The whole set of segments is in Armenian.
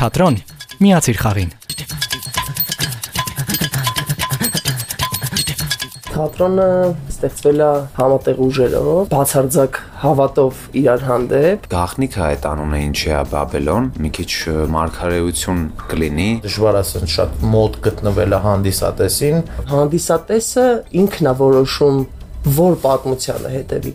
Թատրոն միացիր խաղին։ Թատրոնը ստեղծվել է համատեղ ուժերով, բացարձակ հավատով իրար հանդեպ։ Գաղտնիքը այդ անունը ինչի է Բաբելոն, մի քիչ մարգարեություն կլինի։ Դժվար ասեն շատ մոտ գտնվել է հանդիսատեսին։ Հանդիսատեսը ինքն է որոշում որ պատմությանը հետևի։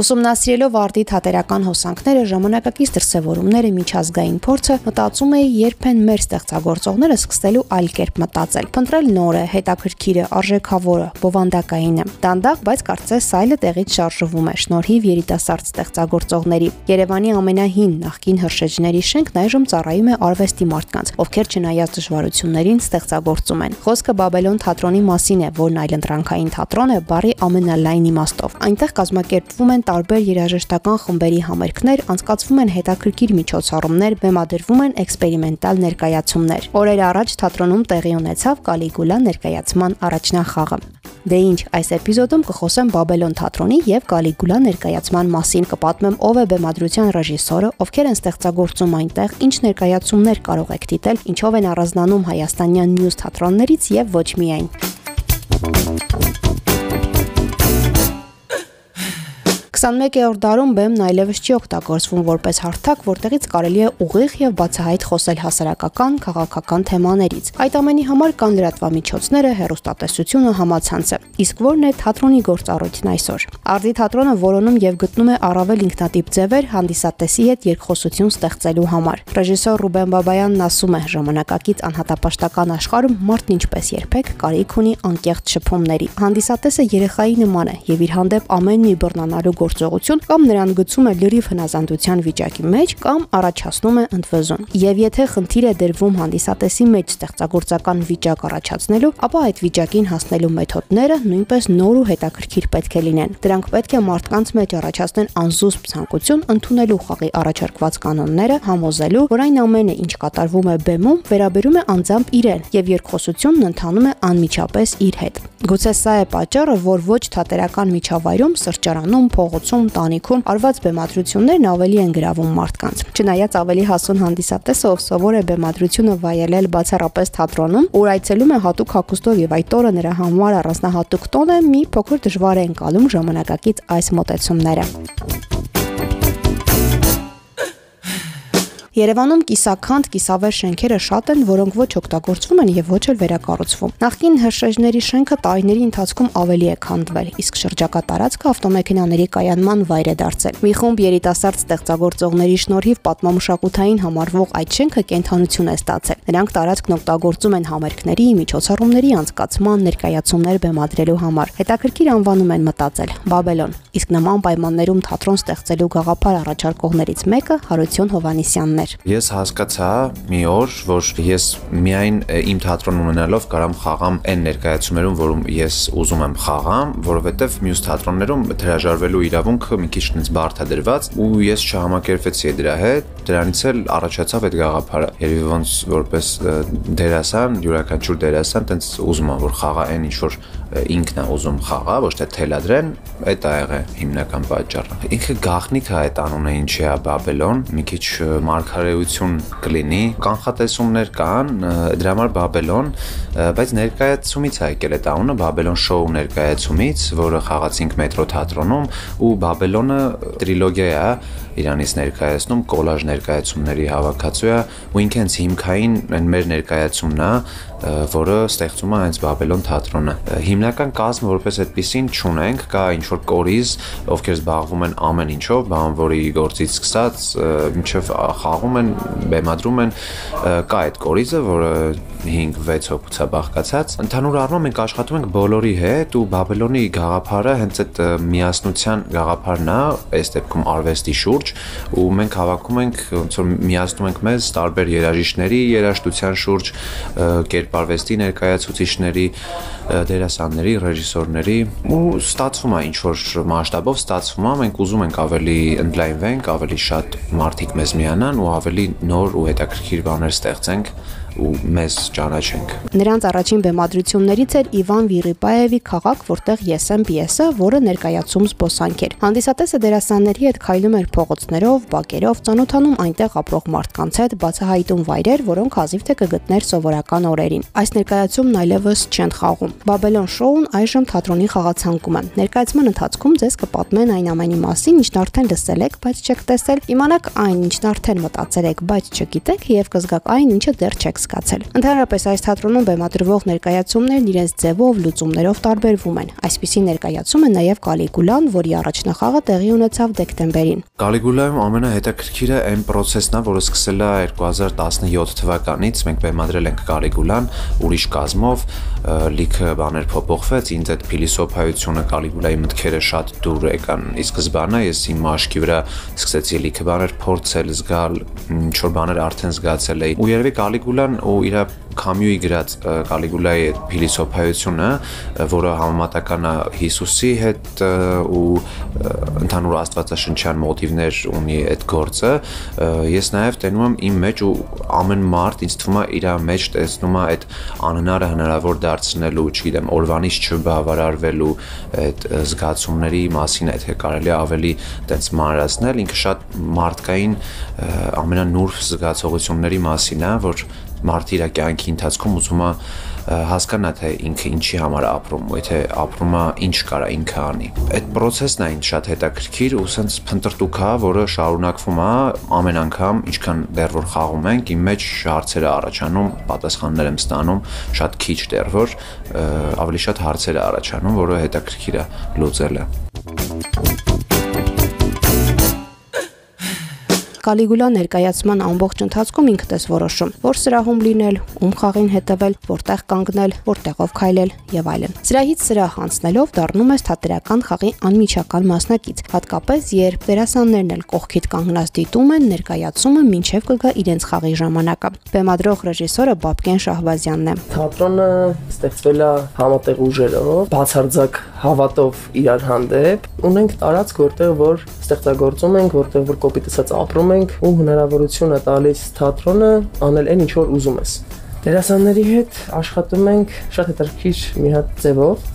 Ուսումնասիրելով արտի թատերական հոսանքները, ժամանակակից դրսևորումները, միջազգային փորձը, մտածում էի, երբ են մեր ստեղծագործողները սկսելու այլ կերպ մտածել։ Փնտրել նորը, հետաքրքիրը, արժեքավորը, բովանդակայինը։ Դանդաղ, բայց կարծես սայլը տեղից շարժվում է շնորհիվ երիտասարդ ստեղծագործողների։ Երևանի ամենահին նախկին հրշեջների շենքն այժմ ծառայում է արվեստի մարդկանց, ովքեր չնայած դժվարություններին ստեղծագործում են։ Խոսքը Բաբելոն թատրոնի մասին է, որն այլընտրանքային թատրոն է, բարի ամենալայն իմաստով։ Այնտեղ կազմակերպվում են տարբեր երաժշտական խմբերի համերգներ, անցկացվում են հետաքրքիր միջոցառումներ, բեմադրվում են էքսպերիմենտալ ներկայացումներ։ Օրեր առաջ թատրոնում տեղի ունեցավ Կալիգուլա ներկայացման առաջնախաղը։ Դե ինչ, այս էպիզոդում կխոսեմ Բաբելոն թատրոնի եւ Կալիգուլա ներկայացման մասին, կպատմեմ ով է բեմադրության ռեժիսորը, ովքեր են ստեղծագործում այնտեղ, ինչ ներկայացումներ կարող եք դիտել, ինչով են առանձնանում հայաստանյան մյուս թատրոններից եւ ոչ միայն։ 21-րդ դարում բեմն այլևս չի օգտագործվում որպես հարթակ, որտեղից կարելի է ուղիղ եւ բացահայտ խոսել հասարակական, քաղաքական թեմաներից։ Այդ ամենի համար կան լրատվամիջոցները, հերոստատեսությունը, համացանցը։ Իսկ ո՞րն է թատրոնի գործառույթն այսօր։ Արտի թատրոնը որոնում եւ գտնում է առավել ինքնատիպ ձևեր հանդիսատեսի հետ երկխոսություն ստեղծելու համար։ Ռեժիսոր Ռուբեն Բաբայանն ասում է, ժամանակակից անհատապաշտական աշխարհում մարդն ինչպես երբեք կարիք ունի անկեղծ շփումների։ Հանդիսատեսը երեխայի նման է եւ իր հանդեպ ամեն մի բռնանալու գործողություն կամ նրան գցում է լրիվ հնազանդության վիճակի մեջ կամ առաջացնում է ընդվզում։ Եվ եթե խնդիր է դրվում հանդիսատեսի մեջ ստեղծագործական վիճակ առաջացնելու, ապա այդ վիճակին հասնելու մեթոդները նույնպես նոր ու հետաքրքիր պետք է լինեն։ Դրանք պետք է մարդկանց մեջ առաջացնեն անզուսպ ցանկություն ընդունելու խաղի առաջարկված կանոնները, համոզելու, որ այն ամենը, ինչ կատարվում է բեմում, վերաբերում է անձամբ իրեն եւ երկխոսությունն ընթանում է անմիջապես իր հետ։ Գուցե սա է պատճառը, որ ոչ թատերական միջավայրում, սրճարանում, փողոցում փողոցում, տանիքում արված բեմադրություններն ավելի են գրավում մարդկանց։ Չնայած ավելի հասուն հանդիսատեսը, ով սովոր է բեմադրությունը վայելել բացառապես թատրոնում, ուր այցելում է հատուկ հագուստով եւ այդ օրը նրա համար առանձնահատուկ տոն է, մի փոքր դժվար է ընկալում ժամանակակից այս մոտեցումները։ Երևանում կիսաքանդ, կիսավեր շենքերը շատ են, որոնք ոչ օգտագործվում են եւ ոչ էլ վերակառուցվում։ Նախկին հրշեջների շենքը տարիների ընթացքում ավելի է քանդվել, իսկ շրջակա տարածքը ավտոմեքենաների կայանման վայր է դարձել։ Մի խումբ երիտասարդ ստեղծագործողների շնորհիվ պատմամշակութային համարվող այդ շենքը կենթանություն է ստացել։ Նրանք տարածքն օգտագործում են համերգների, միջոցառումների անցկացման, ներկայացումներ բեմադրելու համար։ Հետաքրքիր անվանում են մտածել Բաբելոն։ Իսկ նման պայմաններում թատրոն ստեղծելու գաղափար առաջարկողներից մեկը Հարություն Հովանիսյանն էր։ Ես հասկացա մի օր, որ ես միայն իմ թատրոն ունենալով կարամ խաղամ այն ներկայացումներում, որում ես ուզում եմ խաղամ, որովհետև մյուս թատրոններում հրաժարվելու իրավունքը մի քիչ ինձ բարդ է դրված ու ես չհամակերպվեցի դրա հետ, դրանից էլ առաջացավ այդ գաղափարը։ Երևի ոնց որպես դերասան, յուրաքանչյուր դերասան տենց ուզում է որ խաղա այն ինչ որ ինքն է ուզում խաղա, ոչ թե թելադրեն, այդ ա եղել հիմնական պատճառը։ Ինքը գաղտնիքը այդ անունը ինչի է Բաբելոն, մի քիչ մարգարեություն կլինի, կանխատեսումներ կան, դրա համար Բաբելոն, բայց ներկայացումից է եկել այդ անունը Բաբելոն շոու ներկայացումից, որը խաղացինք մետրո թատրոնում ու Բաբելոնը տրիլոգիա է Իրանից ներկայացնում կոլաժ ներկայացումների հավաքածու է ու ինքը հենց հիմքային մեր ներկայացումն է, որը ստեղծում է հենց Բաբելոն թատրոնը։ Հիմնական կազմ որպես այդպեսին չունենք, կա ինչ որ կորիզ, ովքեր զբաղվում են ամեն ինչով, բանվորի գործից սկսած, մինչև խաղում են, բեմադրում են, կա այդ կորիզը, որը 5-6 հոգուց է բաղկացած։ Ընդհանուր առմամբ մենք աշխատում ենք բոլորի հետ ու Բաբելոնի գաղափարը հենց այդ միասնության գաղափարն է, այս դեպքում արվեստի շուրջ, ու մենք հավաքում ենք ոնց որ միացնում ենք մեզ տարբեր երաժիշտների երաժշտության շուրջ կերպարվեստի ներկայացուցիչների դերասանների, ռեժիսորների ու ստացվում է ինչ որ մասշտաբով ստացվում է մենք ուզում ենք ավելի ընդլայնվենք, ավելի շատ մարդիկ մեզ միանան ու ավելի նոր ու հետաքրքիր բաներ ստեղծենք ու մեզ ճանաչենք։ Նրանց առաջին բեմադրություններից էր Իվան Վիրիպաևի Խաղակ, որտեղ ես եմ պիեսը, որը ներկայացում զբոսանք էր։ Հանդիսատեսը դերասանների հետ քայլում էր փողոցներով, բակերով, ծանոթանում այնտեղ ապրող մարդկանց հետ, բացահայտում վայրեր, որոնք հազիվ թե կգտներ սովորական օրերին։ Այս ներկայացումն այլևս չեն խաղում։ Բաբելոն շոուն այժմ թատրոնի խաղացանկում է։ Ներկայացման ընթացքում ձեզ կպատմեն այն ամենի մասին, ինչն արդեն լսել եք, բայց չեք տեսել, իմանաք այն, ինչն արդեն մտածել եք, բայց չգիտեք եւ կզգաք այն, ինչը դեռ չեք սկացել։ Ընդհանրապես այս թատրոնում բեմադրվող ներկայացումներն իրենց ձևով, լուծումներով տարբերվում են։ Այսպիսի ներկայացում է նաև Կալիգուլան, որի առաջնախաղը տեղի ունեցավ դեկտեմբերին։ Կալիգուլայում ամենահետաքրքիրը այն process-ն է, որը սկսել է 2017 թվականից։ Մենք բեմադրել ենք Կալիգուլան ուրիշ կազմով, լիքը բաներ փոփոխվեց, ինձ այդ փիլիսոփայությունը Կալիգուլայի մտքերը շատ դուր եկան։ Ի սկզբանե ես իմ մաշկի վրա սկսեցի լիքը բաներ փորձել, զգալ, ինչ որ բաներ արդեն զգացել էի։ Ու երևի Կալիգուլան ու իր Կամյուի գրած Կալիգուլայի այդ փիլիսոփայությունը, որը համեմատական է Հիսուսի հետ ու ընդհանուր աստվածաշնչյան մոտիվներ ունի այդ գործը, ես նաև տենում եմ իմ մեջ ու ամեն մարդ ինձ թվում է իր մեջ տեսնում է այդ անհնարը հնարավոր դարձնելու, չգիտեմ, օրվանից չբավարարվելու այդ զգացումների մասին, եթե կարելի ավելի տենց մանրացնել, ինքը շատ մարդկային ամենանուրբ զգացողությունների մասին է, որ մարդը իր կյանքի ընթացքում ուզում է հասկանա թե ինքը ինչի համար ապրում, ու եթե ապրում է ինչ կարա ինքը անի։ Այդ process-ն ինձ շատ հետաքրքիր ու սենց փնտրտուք է, որը շարունակվում է ամեն անգամ, ինչքան դեռ որ խաղում ենք, իմ մեջ հարցեր է առաջանում, պատասխաններ եմ ստանում, շատ քիչ դեռ որ ավելի շատ հարցեր է առաջանում, որը հետաքրքիր է լուծելը։ Կալիգուլա ներկայացման ամբողջ ընթացքում ինքդ ես որոշում, որ սրահում լինել, ում խաղին հետևել, որտեղ կանգնել, որտեղով քայլել եւ այլն։ Սրահից սրահ անցնելով դառնում ես թատերական խաղի անմիջական մասնակից, հատկապես երբ դերասաններն էլ կողքիդ կանգնած դիտում են ներկայացումը մինչև կգա իրենց խաղի ժամանակը։ Բեմադրող ռեժիսորը Բաբկեն Շահբազյանն է։ Թատրոնը ստեղծվել է համատեղ ուժերով, բացարձակ հավատով իրար հանդեպ։ Ունենք տարածք, որտեղ որ ստեղծագործում ենք, որտեղ որ կոպիտ ասած ապրում ենք ենք ու հնարավորություն է տալիս թատրոնը անել այն ինչ որ ուզում ես։ Դերասանների հետ աշխատում ենք շատ հետաքրքիր մի հատ ձևով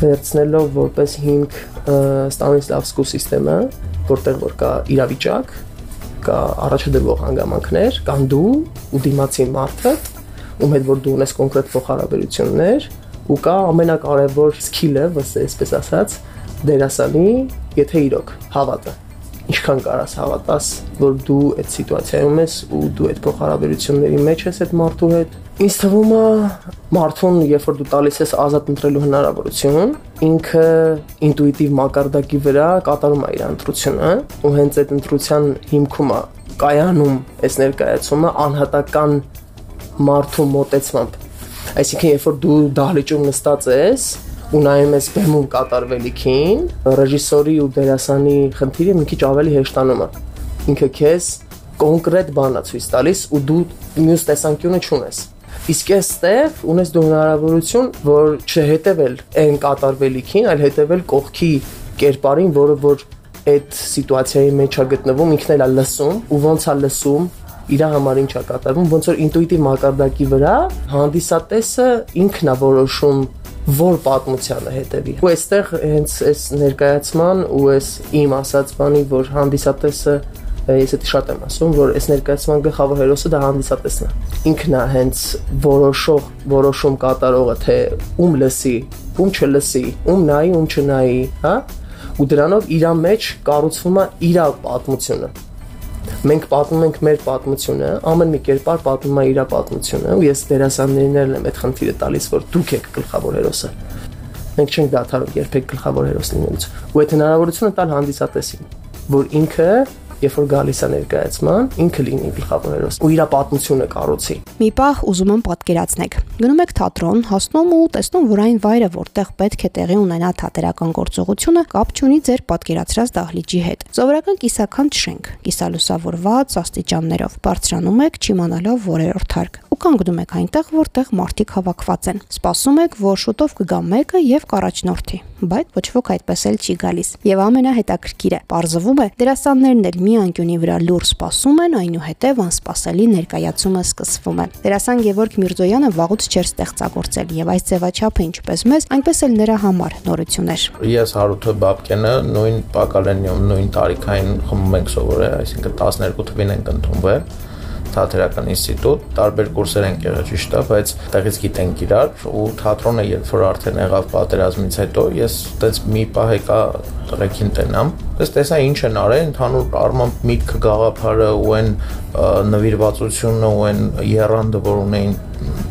վերցնելով որպես հիմք Ստանիսլավսկու համակարգը, որտեղ որ կա իրավիճակ, կա առաջադրվող հանգամանքներ, կան դու ու դիմացի մարդը, ում հետ որ դու ունես կոնկրետ փոխհարաբերություններ, ու կա ամենակարևոր սկիլը, այսպես ասած, դերասանի, եթե իրոք հավատը ինչքան կարաս հավատաս, որ դու այդ սիտուացիայում ես ու դու այդ փոխհարաբերությունների մեջ ես այդ մարդու հետ։ Ինձ թվում է մարդուն, երբ որ դու տալիս ես ազատ ընտրելու հնարավորություն, ինքը ինտուիտիվ մակարդակի վրա կատարում է իր ընտրությունը, ու հենց այդ ընտրության հիմքում է կայանում այս ներկայացումը անհատական մարդու մոտեցմամբ։ Այսինքն, երբ որ դու դահլիճում նստած ես, ու նայում ես բեմում կատարվելիքին, ռեժիսորի ու դերասանի խնդիրը մի քիչ ավելի հեշտանում է։ Ինքը քեզ կոնկրետ բան է ցույց տալիս ու դու մյուս տեսանկյունը չունես։ Իսկ այստեղ ունես դու հնարավորություն, որ չհետևել այն կատարվելիքին, այլ հետևել կողքի կերպարին, որը որ այդ սիտուացիայի մեջ է գտնվում, ինքն էլ է լսում ու ոնց է լսում, իր համար ինչ է կատարվում, ոնց որ ինտուիտիվ մակարդակի վրա հանդիսատեսը ինքն է որոշում որ պատմությանը հետևի։ Ու այստեղ հենց այս ներկայացման ու այս իմ ասած բանի, որ հանդիսատեսը ես դա շատ եմ ասում, որ այս ներկայացման գլխավոր հերոսը դա հանդիսատեսն է։ Ինքն է հենց որոշող, որոշում կատարողը, թե ում լսի, ում չլսի, ում նայի, ում չնայի, հա? Ու դրանով իր մեջ կառուցվում է իր պատմությունը մենք պատմում ենք մեր պատմությունը, ամեն մի կերպար պատմում է իր պատմությունը, ու ես դերասաններին եմ այդ խնդիրը տալիս, որ դուք եք գլխավոր հերոսը։ Մենք չենք դադարում երբեք գլխավոր հերոս լինելուց։ Ու այդ հնարավորությունը տալ հանդիսատեսին, որ ինքը երբ որ գալիս է ներկայացման, ինքը լինի գլխավոր հերոս ու իր պատմությունը կառուցի։ Մի պահ ուզում եմ պատկերացնեք։ Գնում եք թատրոն, հասնում ու տեսնում, որ այն վայրը, որտեղ պետք է տեղի ունենա թատերական գործողությունը, կապ չունի ձեր պատկերացրած դահլիճի հետ։ Սովորական կիսաքանչ շենք, կիսալուսավորված աստիճաններով։ Բարձրանում եք, չիմանալով որերորդ հարկ ու կանգնում եք այնտեղ, որտեղ մարդիկ հավաքված են։ Սպասում եք, որ շուտով կգա մեկը եւ կառաջնորդի, բայց ոչ ոք այդպես էլ չի գալիս։ Եվ ամենահետաքրքիրը, ողջվում է, դերասաններն էլ մի անկյունի վրա լուր սպասում են, այնուհետև անսպասելի ներկայացումը սկսվում է։ Դերասան Գևորգ Միրզոյանը վաղուց չէր ստեղծագործել եւ այս ձևաչափը ինչպես մեզ, այնպես էլ նրա համար նորություն էր։ Ես Հարութը Բաբկենը նույն Պակալենիում նույն տարիքային խմբում ենք սովորել, այսինքն 12 թվին ենք ընդունվել թատերական ինստիտուտ, տարբեր կուրսեր ենք եղել ճիշտ է, բայց տեղից գիտենք իրար ու թատրոնը երբ որ արդեն եղավ պատերազմից հետո, ես այդպես մի պահ եկա տղեկին տենամ Ես տեսա ինչ են արել, ընդհանուր առմամբ միտքը գաղափարը ու այն նվիրվածությունը ու այն երանդը, որ ունեին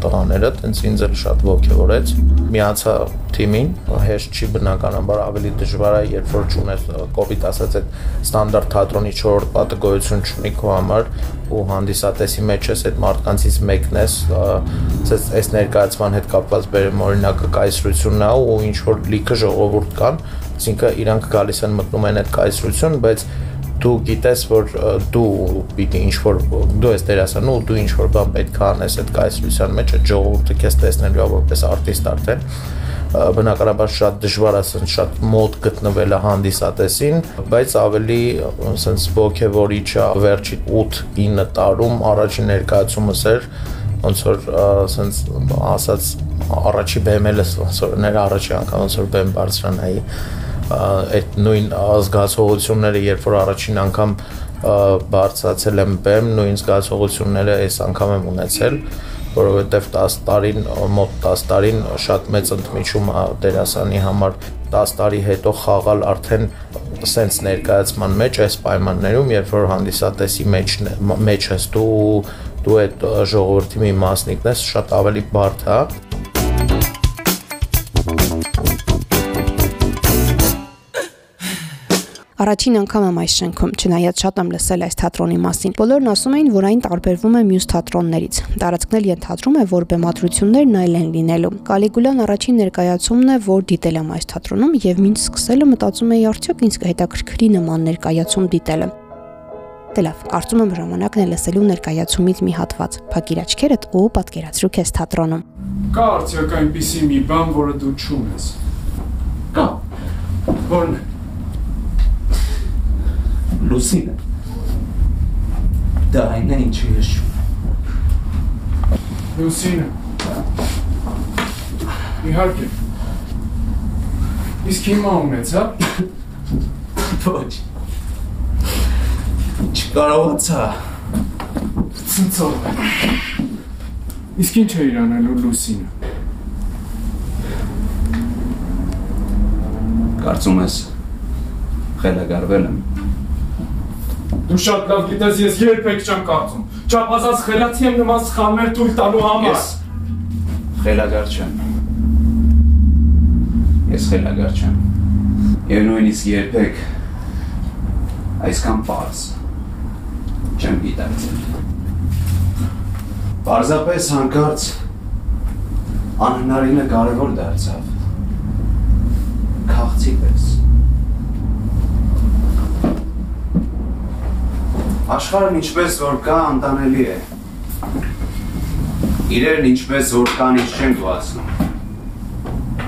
տղաները, տենց ինձ էլ շատ ողջորեց։ Միացա թիմին, հեշտ չի բնականաբար ավելի դժվար է, երբ որ ճունես կոպիտ ասած այդ ստանդարտ թատրոնի 4-րդ պատը գոյություն չունի քո համար ու հանդիսատեսի մեջ ես այդ մարդկանցից մեկն ես, ասես այս ներկայացման հետ կապված բերեմ օրինակը կայսրությունն է ու ինչ որ լիքը ժողովուրդ կան, այսինքն իրանք գալիս են մտնում են այդ կայսրություն, բայց դու գիտես որ դու պիտի ինչ որ դու ես դերասան ու դու ինչ որ բան պետք է անես այդ կայսրության մեջ ժողովուրդը քեզ տեսնելու է որպես արտիստ արդեն բնականաբար շատ դժվար է ասեն շատ մոտ գտնվելը հանդիսատեսին, բայց ավելի ասենց ողջևորիչ է վերջի 8-9 տարում առաջին ներկայացումս էր ոնց որ ասենց ասած առաջի բեմելս ոնց որ ներ առաջի անգամ ոնց որ բեմ բարձրանայի այդ նույն զգացողությունները, երբ որ առաջին անգամ բարձրացել եմ բեմ, նույն զգացողությունները այս անգամ եմ ունեցել, որովհետև 10 տարին, մոտ 10 տարին շատ մեծ ընդմիջում դերասանի համար 10 տարի հետո խաղալ արդեն սենց ներկայացման մեջ այս պայմաններում, երբ որ հանդիսատեսի մեջ մեջ ես դու դու այդ ժողովրդի մի մասնիկն ես, շատ ավելի բարդ է Առաջին անգամ եմ այս շենքում, չնայած շատ եմ լսել այս թատրոնի մասին։ Բոլորն ասում էին, որ այն տարբերվում է մյուս թատրոններից։ Տարածքն էլ ենթադրում է, որ բեմադրություններն այլ են լինելու։ Կալիգուլան առաջին ներկայացումն է, որ դիտել եմ այս թատրոնում եւ մինչ սկսելը մտածում էի արդյոք ինձ կհետաքրքրի նման ներկայացում դիտելը։ Դե լավ, կարծում եմ ժամանակն է լսելու ներկայացումից մի հատված։ Փակիր աչքերդ ու պատկերացրու քեզ թատրոնում։ Կա արդյոք այնպիսի մի բան, որը դու չունես։ Կա։ Որն է Լուսինը։ Դա այն է ինչի ես Լուսինը։ Իհարկե։ Իսկ հիմա ունեցա։ Ոչ։ Չկարողացա։ Ցնցող։ Իսկ ինչ է իրանելու Լուսինը։ Կարծում ես խելագարվել եմ։ Դու շատ լավ գիտես, ես երբեք չեմ կարծում։ Չափազանց խելացի եմ նման սխալներ թույլ տալու համար։ Ես խելագար չեմ։ Ես խելագար չեմ։ Եվ նույնիսկ երբեք այսքան པարզ չեմ գիտակցել։ Պարզապես հանկարծ անհնարինը կարևոր դարձավ։ Աշխարհն ինչպես որ կա անտանելի է։ Իրերն ինչպես որ կան ինչ չեն գոհացնում։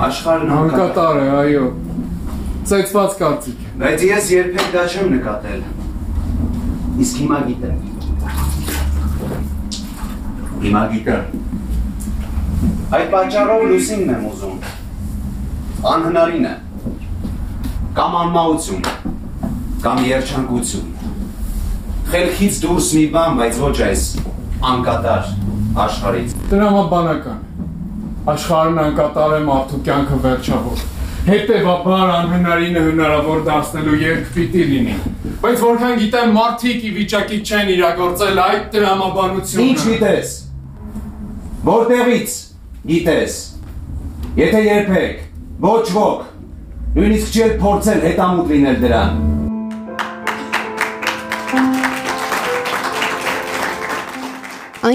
Աշխարհն Անկատար է, այո։ Ծեծված կարծիք։ Բայց ես երբեք դա չեմ նկատել։ Իսկ հիմա գիտեմ։ Հիմա գիտեմ։ Այդ պատճառով լուսինն եմ ուզում։ Անհնարին է։ Կամ անմահություն, կամ երջանկություն խելքից դուրս մի բան, բայց ոչ այս անկատար աշխարից։ Տրամաբանական։ Աշխարհն անկատար է մարդու կյանքը վերջավոր։ Հետևաբար անհնարինը հնարավոր դարձնելու երկ պիտի լինի։ Բայց որքան գիտեմ, մարդիկ ի վիճակի չեն իրագործել այդ տրամաբանությունը։ Ինչ գիտես։ Որտեղից գիտես։ Եթե երբեք ոչ ոք նույնիսկ չի փորձել հետամուտ լինել դրան։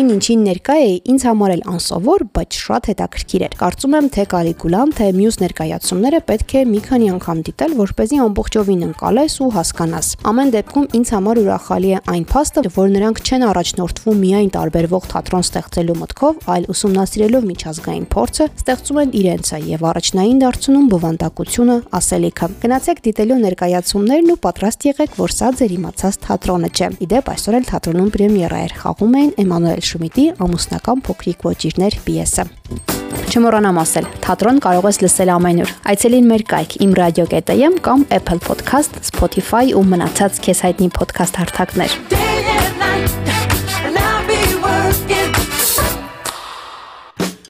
այն ինչին ներկա էի, ինձ համար էլ անսովոր, բայց շատ հետաքրքիր էր։ Կարծում եմ, թե Կալիգուլան, թե մյուս ներկայացումները պետք է մի քանի անգամ դիտել, որպեսզի ամբողջովին ընկալես ու հասկանաս։ Ամեն դեպքում ինձ համար ուրախալի է այն փաստը, որ նրանք չեն առաջնորդվում միայն տարբերվող թատրոն ստեղծելու մտքով, այլ ուսումնասիրելով միջազգային փորձը, ստեղծում են իրենցը եւ առաջնային դարձնում բովանդակությունը, ասելիքը։ Գնացեք դիտելու ներկայացումներն ու պատրաստ եղեք, որ սա ձեր իմացած թատրոնը չէ։ Իդեպ այսօր էլ թատրոնում պրեմիերա էր խաղում էին Էմանուել Շումիդի ամուսնական փոքրիկ ոճիրներ պիեսը։ Չմոռանամ ասել, թատրոն կարող ես լսել ամենուր։ Այցելին մեր կայք imradio.am կամ Apple Podcast, Spotify ու մնացած քեզ հայտնի podcast հարթակներ։